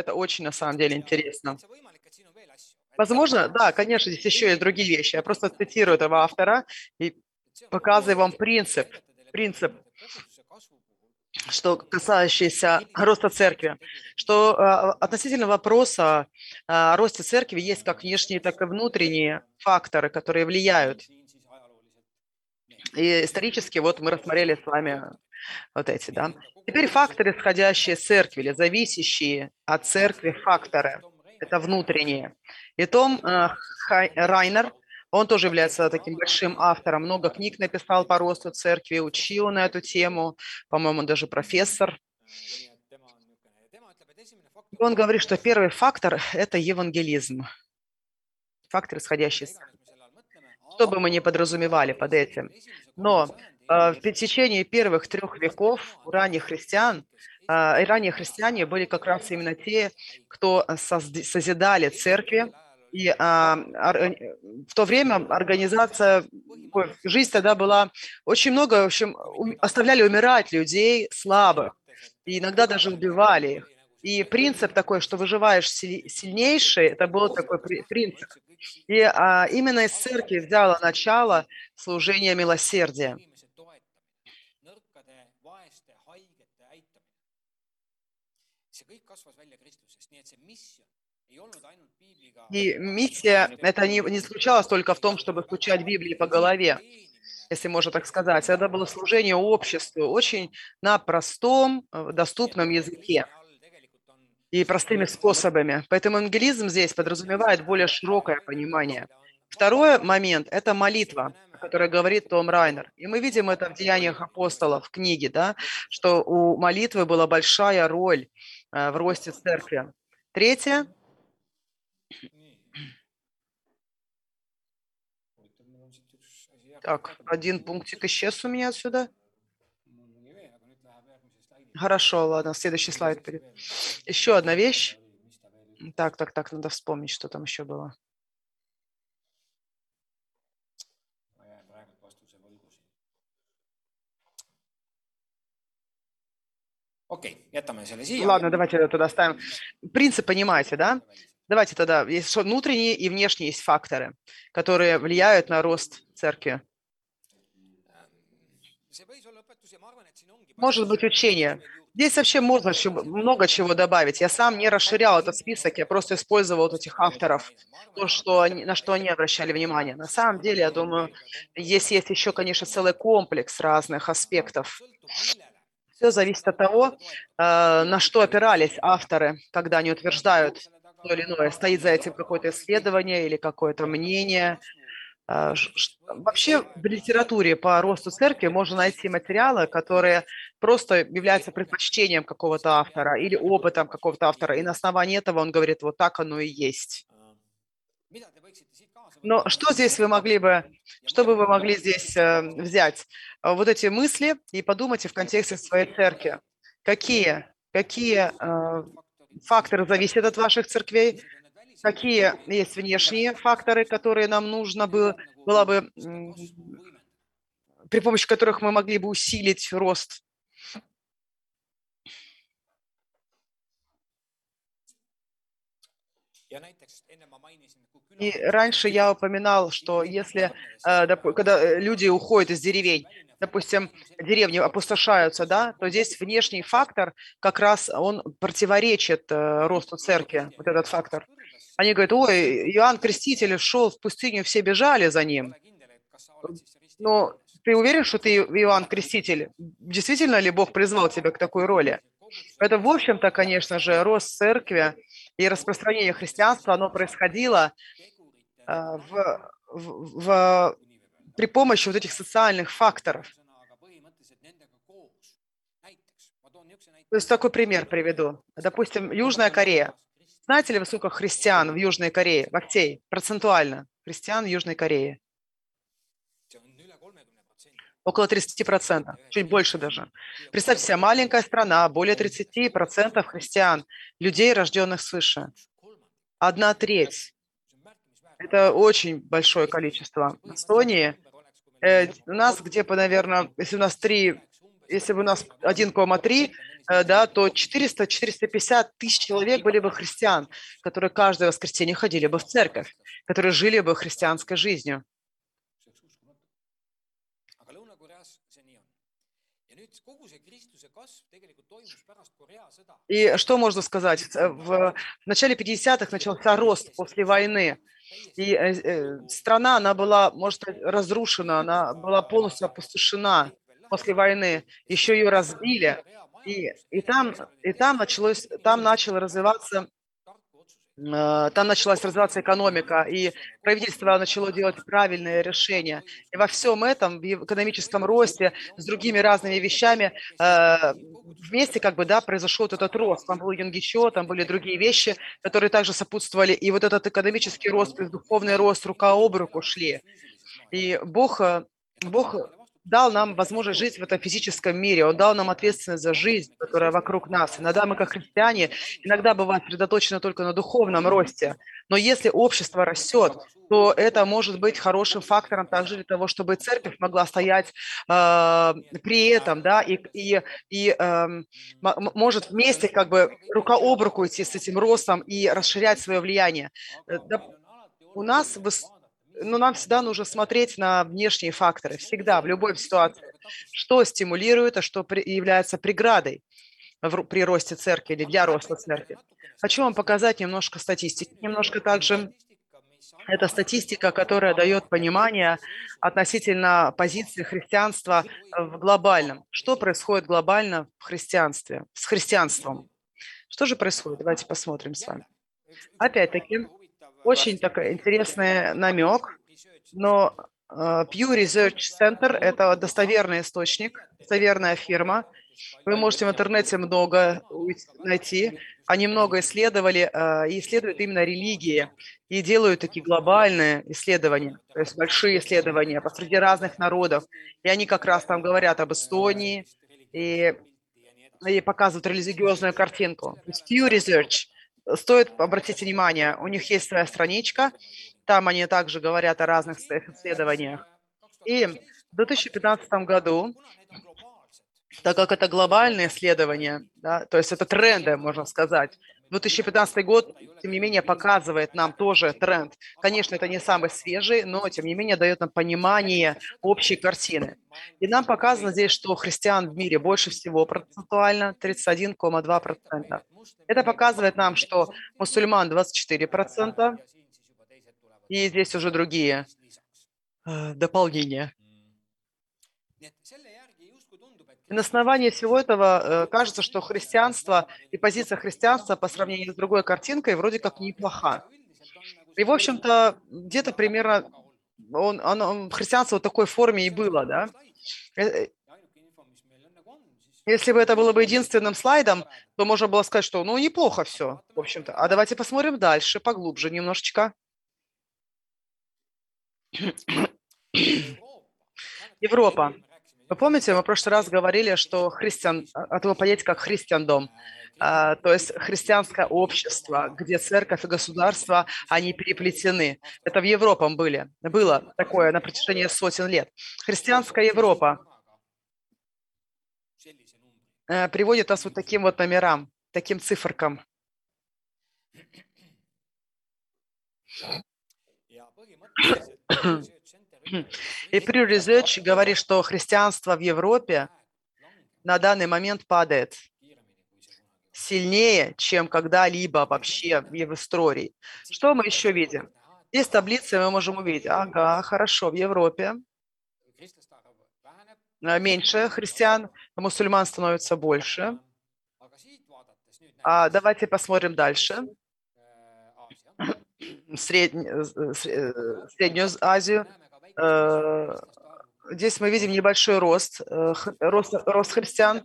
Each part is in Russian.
Это очень, на самом деле, интересно. Возможно, да, конечно, здесь еще есть другие вещи. Я просто цитирую этого автора и показываю вам принцип, принцип, что касающийся роста церкви, что э, относительно вопроса о росте церкви есть как внешние, так и внутренние факторы, которые влияют. И исторически вот мы рассмотрели с вами вот эти, да. Теперь факторы, исходящие из церкви или зависящие от церкви факторы, это внутренние. И Том э, Райнер, он тоже является таким большим автором, много книг написал по росту церкви, учил на эту тему, по-моему, даже профессор. Он говорит, что первый фактор – это евангелизм, фактор, исходящий из что бы мы ни подразумевали под этим. Но в течение первых трех веков ранних христиан, э, ранние христиане были как раз именно те, кто созидали церкви, и а, в то время организация, жизнь тогда была очень много, в общем, оставляли умирать людей слабых, и иногда даже убивали их. И принцип такой, что выживаешь сильнейший, это был такой принцип. И а, именно из церкви взяло начало служение милосердия. И миссия, это не, не случалось только в том, чтобы стучать Библии по голове, если можно так сказать. Это было служение обществу очень на простом, э, доступном языке и простыми способами. Поэтому евангелизм здесь подразумевает более широкое понимание. Второй момент – это молитва, о которой говорит Том Райнер. И мы видим это в Деяниях апостолов, в книге, да, что у молитвы была большая роль в росте церкви. Третье – Так, один пунктик исчез у меня отсюда. Хорошо, ладно, следующий слайд. Еще одна вещь. Так, так, так, надо вспомнить, что там еще было. Окей, jätame selle siia. Ладно, давайте туда ставим. Принцип понимаете, да? Давайте тогда, есть внутренние и внешние есть факторы, которые влияют на рост церкви. Может быть, учение. Здесь вообще можно много чего добавить. Я сам не расширял этот список, я просто использовал вот этих авторов, то, что они, на что они обращали внимание. На самом деле, я думаю, здесь есть еще, конечно, целый комплекс разных аспектов. Все зависит от того, э, на что опирались авторы, когда они утверждают то или иное. Стоит за этим какое-то исследование или какое-то мнение – а, вообще в литературе по росту церкви можно найти материалы, которые просто являются предпочтением какого-то автора или опытом какого-то автора, и на основании этого он говорит, вот так оно и есть. Но что здесь вы могли бы, что бы вы могли здесь э, взять? Вот эти мысли и подумайте в контексте своей церкви. Какие, какие э, факторы зависят от ваших церквей, какие есть внешние факторы, которые нам нужно было, было бы, при помощи которых мы могли бы усилить рост. И раньше я упоминал, что если, э, когда э, люди уходят из деревень, допустим, деревни опустошаются, да, то здесь внешний фактор как раз он противоречит э, росту церкви, вот этот фактор. Они говорят, ой, Иоанн Креститель шел в пустыню, все бежали за ним. Но ты уверен, что ты Иоанн Креститель? Действительно ли Бог призвал тебя к такой роли? Это, в общем-то, конечно же, рост церкви и распространение христианства, оно происходило э, в, в, в, при помощи вот этих социальных факторов. То есть такой пример приведу. Допустим, Южная Корея. Знаете ли вы, сколько христиан в Южной Корее, во всей, процентуально, христиан в Южной Корее? Около 30%, чуть больше даже. Представьте себе, маленькая страна, более 30% христиан, людей, рожденных свыше. Одна треть. Это очень большое количество. В Эстонии э, у нас где-то, наверное, если у нас три если бы у нас 1,3, э, да, то 400-450 тысяч человек были бы христиан, которые каждое воскресенье ходили бы в церковь, которые жили бы христианской жизнью. И что можно сказать? В начале 50-х начался рост после войны. И э, э, страна, она была, может, разрушена, она была полностью опустошена после войны. Еще ее разбили. И, и, там, и там, началось, там начал развиваться Э, там началась развиваться экономика, и правительство начало делать правильные решения. И во всем этом, в экономическом росте, с другими разными вещами, э, вместе как бы, да, произошел вот этот рост. Там был Юнгичо, там были другие вещи, которые также сопутствовали. И вот этот экономический рост, духовный рост рука об руку шли. И Бог, э, Бог дал нам возможность жить в этом физическом мире, Он дал нам ответственность за жизнь, которая вокруг нас. Иногда мы, как христиане, иногда бывает сосредоточены только на духовном росте. Но если общество растет, то это может быть хорошим фактором также для того, чтобы церковь могла стоять э, при этом, да, и, и, и э, может вместе как бы рука об руку идти с этим ростом и расширять свое влияние. Э, у нас но нам всегда нужно смотреть на внешние факторы, всегда, в любой ситуации. Что стимулирует, а что является преградой при росте церкви или для роста церкви. Хочу вам показать немножко статистики. Немножко также это статистика, которая дает понимание относительно позиции христианства в глобальном. Что происходит глобально в христианстве, с христианством? Что же происходит? Давайте посмотрим с вами. Опять-таки, очень такой интересный намек, но uh, Pew Research Center – это достоверный источник, достоверная фирма. Вы можете в интернете много найти. Они много исследовали uh, и исследуют именно религии и делают такие глобальные исследования, то есть большие исследования посреди разных народов. И они как раз там говорят об Эстонии и, и показывают религиозную картинку. То есть Pew Research – стоит обратить внимание, у них есть своя страничка, там они также говорят о разных своих исследованиях. И в 2015 году, так как это глобальное исследование, да, то есть это тренды, можно сказать, 2015 год, тем не менее, показывает нам тоже тренд. Конечно, это не самый свежий, но, тем не менее, дает нам понимание общей картины. И нам показано здесь, что христиан в мире больше всего процентуально, 31,2%. Это показывает нам, что мусульман 24%, и здесь уже другие э, дополнения. И на основании всего этого э, кажется, что христианство и позиция христианства по сравнению с другой картинкой вроде как неплоха. И, в общем-то, где-то примерно он, оно, христианство в такой форме и было, да. Э, э, если бы это было бы единственным слайдом, то можно было сказать, что ну неплохо все, в общем-то. А давайте посмотрим дальше, поглубже немножечко. Европа. Вы помните, мы в прошлый раз говорили, что христиан, от его понятия как христиандом, а, то есть христианское общество, где церковь и государство, они переплетены. Это в Европе были, было такое на протяжении сотен лет. Христианская Европа э, приводит нас вот таким вот номерам, таким циферкам. И Pew Research говорит, что христианство в Европе на данный момент падает сильнее, чем когда-либо вообще в истории. Что мы еще видим? Здесь таблицы мы можем увидеть. Ага, хорошо, в Европе меньше христиан, мусульман становится больше. А давайте посмотрим дальше. Сред... Э, э, Среднюю Азию. Э, здесь мы видим небольшой рост, э, рост, рост христиан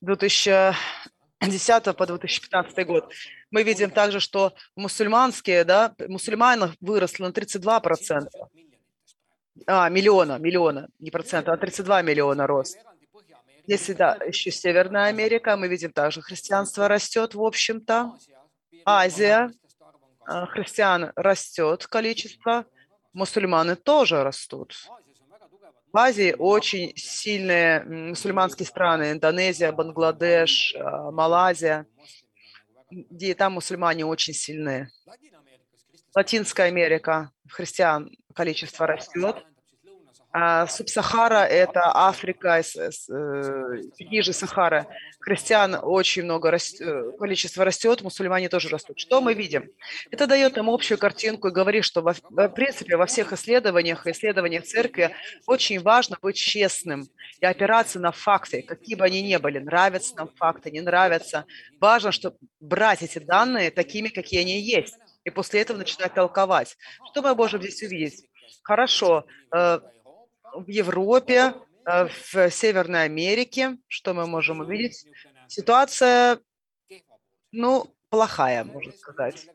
2010 по 2015 год. Мы видим также, что мусульманские, да, мусульманов выросло на 32%. А, миллиона, миллиона, не процента, а 32 миллиона рост. Если, да, еще Северная Америка, мы видим также христианство растет, в общем-то. Азия, э, христиан растет количество, мусульманы тоже растут. В Азии очень сильные мусульманские страны, Индонезия, Бангладеш, а, Малайзия, где там мусульмане очень сильные. Латинская Америка, христиан количество растет. А Субсахара – это Африка, ниже Сахара. Христиан очень много, э, количество растет, мусульмане тоже растут. Что мы видим? Это дает нам общую картинку и говорит, что в принципе во всех исследованиях, исследованиях церкви очень важно быть честным и опираться на факты, какие бы они ни были. Нравятся нам факты, не нравятся. Важно, чтобы брать эти данные такими, какие они есть, и после этого начинать толковать. Что мы можем здесь увидеть? Хорошо, э, в Европе, э, в Северной Америке, что мы можем увидеть? Ситуация, ну, плохая, можно сказать,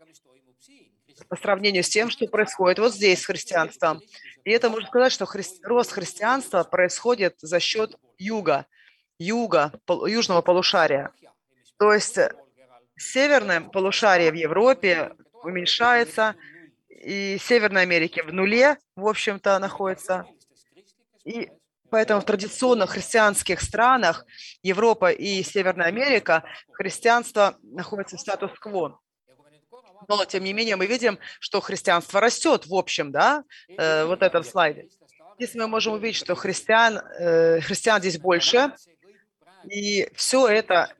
по сравнению с тем, что происходит вот здесь с христианством. И это можно сказать, что хри... рост христианства происходит за счет юга, юга, пол... южного полушария. То есть северное полушарие в Европе уменьшается, и Северной Америке в нуле, в общем-то, находится. И поэтому в традиционно христианских странах Европа и Северная Америка христианство находится в статус-кво. Но, тем не менее, мы видим, что христианство растет, в общем, да, э, вот этом слайде. Здесь мы можем увидеть, что христиан, э, христиан здесь больше, и все это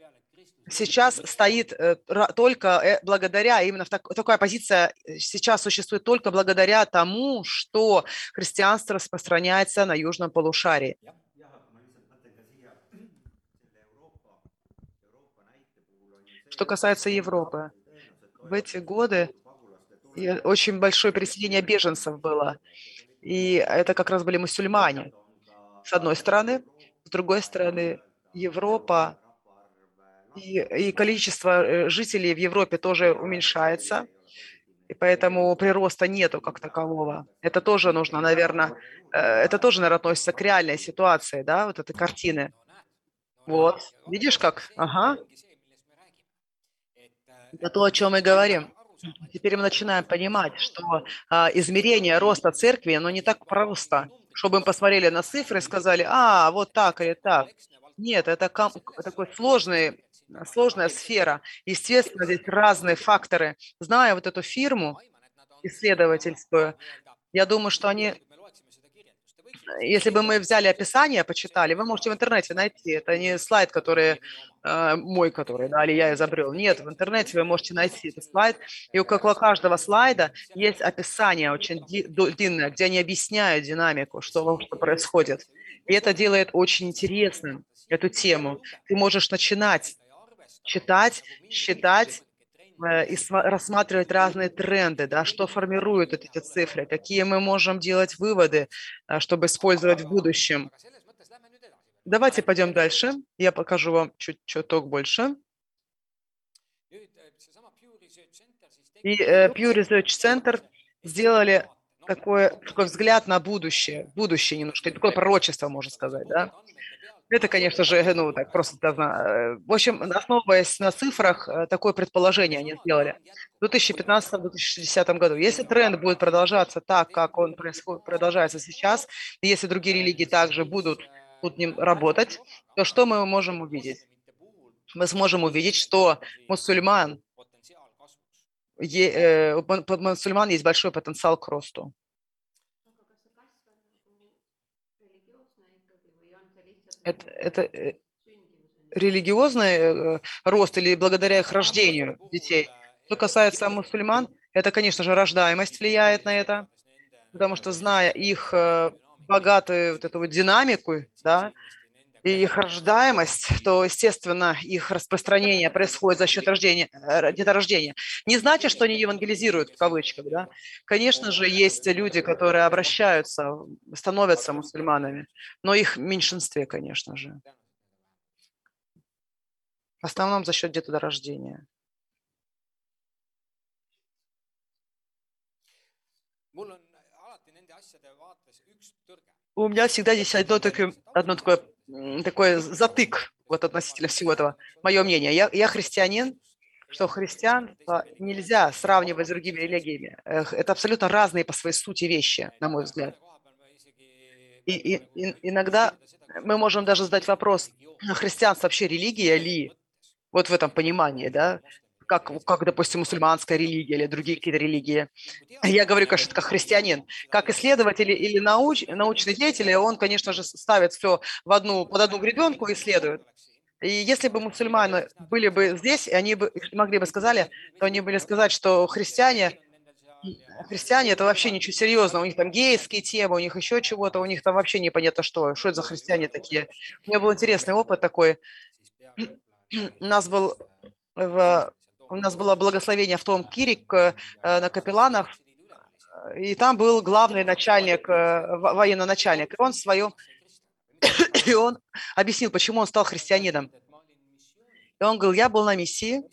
сейчас стоит э, только э, благодаря, именно такая позиция э, сейчас существует только благодаря тому, что христианство распространяется на южном полушарии. Что касается Европы, в эти годы очень большое переселение беженцев было. И это как раз были мусульмане. С одной стороны. С другой стороны, Европа и, и количество э, жителей в Европе тоже уменьшается, и поэтому прироста нету как такового. Это тоже нужно, наверное, э, это тоже, наверное, относится к реальной ситуации, да, вот этой картины. Вот, видишь как? Ага. Это то, о чем мы говорим. Теперь мы начинаем понимать, что а, измерение роста церкви, оно не так просто, чтобы мы посмотрели на цифры и сказали, а, вот так или так. Нет, это такой сложный сложная сфера. Естественно, здесь разные факторы. Зная вот эту фирму исследовательскую, я думаю, что они если бы мы взяли описание, почитали, вы можете в интернете найти. Это не слайд, который э, мой, который, да, или я изобрел. Нет, в интернете вы можете найти этот слайд. И у каждого слайда есть описание очень длинное, где они объясняют динамику, что, что происходит. И это делает очень интересным эту тему. Ты можешь начинать читать, считать э, и рассматривать разные тренды, да, что формируют эти цифры, какие мы можем делать выводы, э, чтобы использовать в будущем. Давайте пойдем дальше. Я покажу вам чуть чуток больше. И э, Pew Research Center сделали такой, такой взгляд на будущее, будущее немножко, такое пророчество, можно сказать, да. Это, конечно же, ну, так просто э, В общем, основываясь на цифрах, э, такое предположение они сделали. В 2015-2060 году. Если тренд будет продолжаться так, как он происходит, продолжается сейчас, и если другие религии также будут тут ним работать, то что мы можем увидеть? Мы сможем увидеть, что мусульман, е, э, мусульман есть большой потенциал к росту. Это, это э, религиозный э, рост или благодаря их рождению детей. Что касается мусульман, это, конечно же, рождаемость влияет на это, потому что зная их э, богатую вот эту вот динамику, да, и их рождаемость, то, естественно, их распространение происходит за счет рождения, деторождения. Не значит, что они евангелизируют, в кавычках. Да? Конечно же, есть люди, которые обращаются, становятся мусульманами, но их в меньшинстве, конечно же. В основном за счет деторождения. У меня всегда здесь одно такое, одно такое такой затык вот относительно всего этого, мое мнение. Я, я христианин, что христиан нельзя сравнивать с другими религиями. Это абсолютно разные по своей сути вещи, на мой взгляд. И, и, и иногда мы можем даже задать вопрос, христианство вообще религия ли? Вот в этом понимании, да? Как, как, допустим, мусульманская религия или другие какие-то религии. Я говорю, конечно, как христианин. Как исследователь или науч, научный деятель, он, конечно же, ставит все в одну, под одну гребенку и исследует. И если бы мусульмане были бы здесь, они бы могли бы сказали, то они были сказать, что христиане христиане это вообще ничего серьезного. У них там гейские темы, у них еще чего-то, у них там вообще непонятно что. Что это за христиане такие? У меня был интересный опыт такой. У нас был в, у нас было благословение в том Кирик э, на капелланах, и там был главный начальник, э, военный начальник. И он свое, и он объяснил, почему он стал христианином. И он говорил, я был на миссии,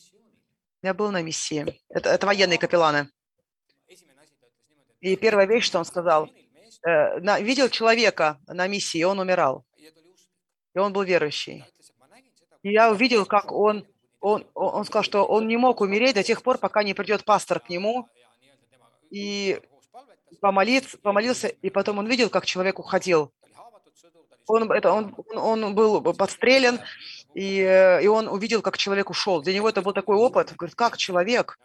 я был на миссии. Это, это военные капелланы. И первая вещь, что он сказал, э, на, видел человека на миссии, и он умирал. И он был верующий. И я увидел, как он, он, он сказал, что он не мог умереть до тех пор, пока не придет пастор к нему и помолиться, помолился, и потом он видел, как человек уходил. Он, это, он, он был подстрелен, и, и он увидел, как человек ушел. Для него это был такой опыт. Говорит, как человек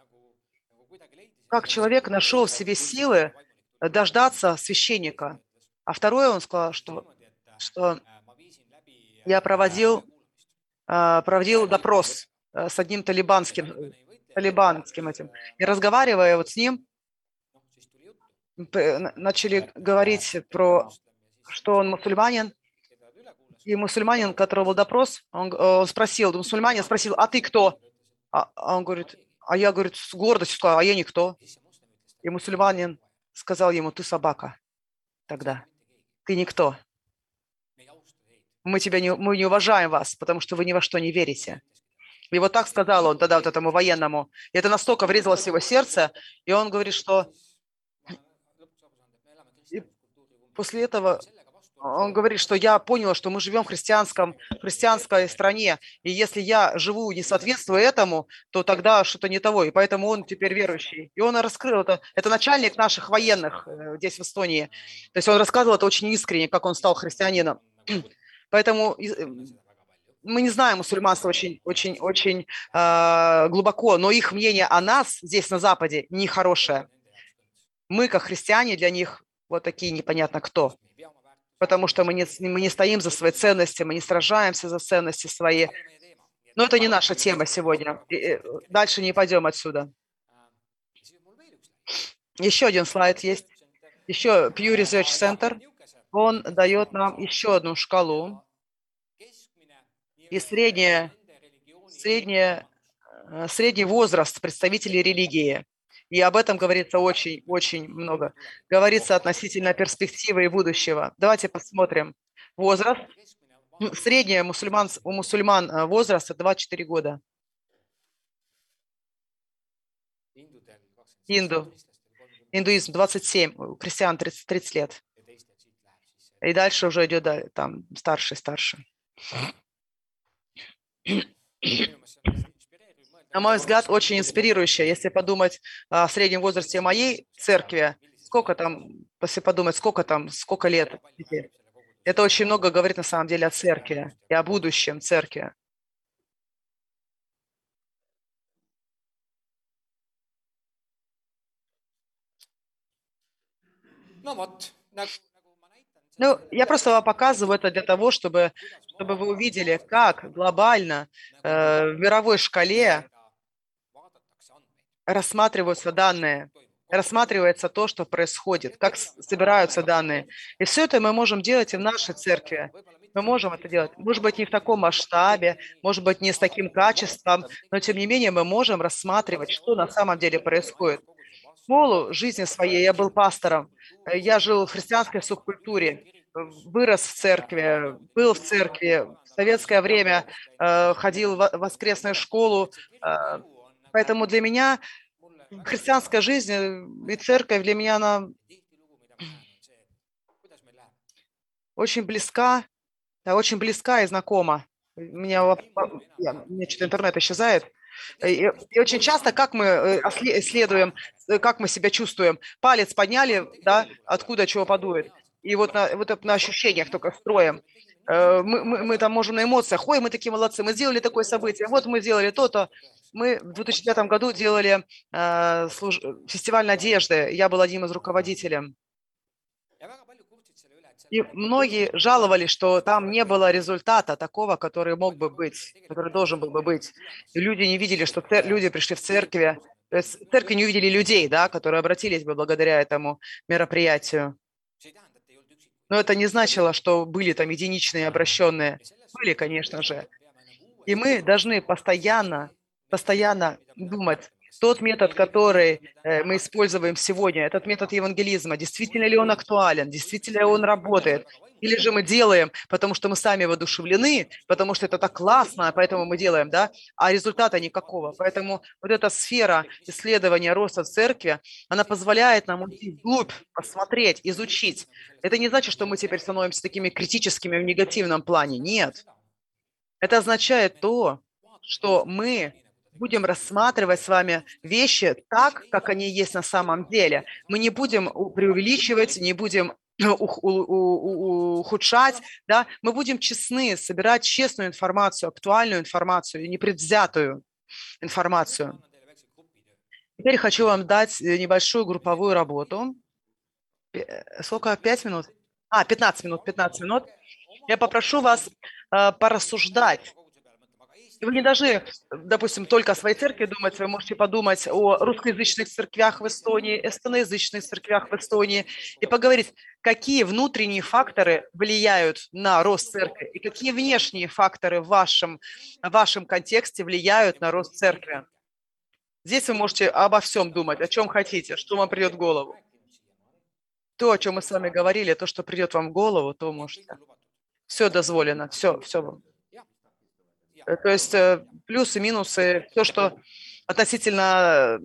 как человек нашел в себе силы дождаться священника. А второе, он сказал, что, что я проводил, а, проводил допрос с одним талибанским, талибанским этим. И разговаривая вот с ним, начали говорить про, что он мусульманин. И мусульманин, которого был допрос, он, он спросил, мусульманин спросил, а ты кто? А, а он говорит, а я, говорит, с гордостью сказал, а я никто. И мусульманин сказал ему, ты собака тогда. Ты никто. Мы, тебя не, мы не уважаем вас, потому что вы ни во что не верите. И вот так сказал он тогда вот этому военному. И это настолько врезалось в его сердце, и он говорит, что и после этого он говорит, что я понял, что мы живем в христианском, христианской стране, и если я живу не соответствуя этому, то тогда что-то не того, и поэтому он теперь верующий. И он раскрыл это. Это начальник наших военных э, здесь, в Эстонии. То есть он рассказывал это очень искренне, как он стал христианином. Поэтому э, мы не знаем мусульманство очень, очень, очень э, глубоко, но их мнение о нас здесь на Западе нехорошее. Мы, как христиане, для них вот такие непонятно кто потому что мы не, мы не стоим за свои ценности, мы не сражаемся за ценности свои. Но это не наша тема сегодня. И дальше не пойдем отсюда. Еще один слайд есть. Еще Pew Research Center. Он дает нам еще одну шкалу. И средняя, средняя, э, средний возраст представителей религии. И об этом говорится очень-очень много. Говорится относительно перспективы и будущего. Давайте посмотрим. Возраст. Средняя мусульман, у мусульман э, возраст 24 года. Инду. Индуизм 27, у крестьян 30, 30 лет. И дальше уже идет там старше, старше на мой взгляд, очень инспирирующая. Если подумать о среднем возрасте моей церкви, сколько там, если подумать, сколько там, сколько лет. Это очень много говорит на самом деле о церкви и о будущем церкви. Ну вот, ну, я просто вам показываю это для того, чтобы, чтобы вы увидели, как глобально э, в мировой шкале рассматриваются данные, рассматривается то, что происходит, как собираются данные. И все это мы можем делать и в нашей церкви. Мы можем это делать. Может быть, не в таком масштабе, может быть, не с таким качеством, но тем не менее мы можем рассматривать, что на самом деле происходит. В полу жизни своей я был пастором. Я жил в христианской субкультуре, вырос в церкви, был в церкви. В советское время э, ходил в воскресную школу, э, Поэтому для меня христианская жизнь и церковь для меня она очень близка, да, очень близка и знакома. Меня, меня что-то интернет исчезает. И, и очень часто, как мы э, исследуем, э, как мы себя чувствуем, палец подняли, да, откуда чего подует. и вот на, вот на ощущениях только строим. Э, мы, мы, мы там можем на эмоциях, ой, мы такие молодцы, мы сделали такое событие, вот мы сделали то-то. Мы в 2005 году делали э, служ... фестиваль надежды, я был одним из руководителей. И многие жаловались, что там не было результата такого, который мог бы быть, который должен был бы быть. И люди не видели, что люди пришли в церкви, то есть церкви не увидели людей, да, которые обратились бы благодаря этому мероприятию. Но это не значило, что были там единичные обращенные. Были, конечно же. И мы должны постоянно, постоянно думать, тот метод, который э, мы используем сегодня, этот метод евангелизма, действительно ли он актуален, действительно ли он работает, или же мы делаем, потому что мы сами воодушевлены, потому что это так классно, поэтому мы делаем, да, а результата никакого. Поэтому вот эта сфера исследования роста церкви, она позволяет нам уйти вглубь, посмотреть, изучить. Это не значит, что мы теперь становимся такими критическими в негативном плане. Нет. Это означает то, что мы будем рассматривать с вами вещи так, как они есть на самом деле. Мы не будем преувеличивать, не будем ухудшать, да, мы будем честны, собирать честную информацию, актуальную информацию, непредвзятую информацию. Теперь хочу вам дать э, небольшую групповую работу. Сколько? Пять минут? А, 15 минут, 15 минут. Я попрошу вас э, порассуждать вы не должны, допустим, только о своей церкви думать, вы можете подумать о русскоязычных церквях в Эстонии, эстоноязычных церквях в Эстонии и поговорить, какие внутренние факторы влияют на рост церкви и какие внешние факторы в вашем, в вашем контексте влияют на рост церкви. Здесь вы можете обо всем думать, о чем хотите, что вам придет в голову. То, о чем мы с вами говорили, то, что придет вам в голову, то можете. Все дозволено, все, все вам. Э, то есть э, плюсы, минусы, все, что относительно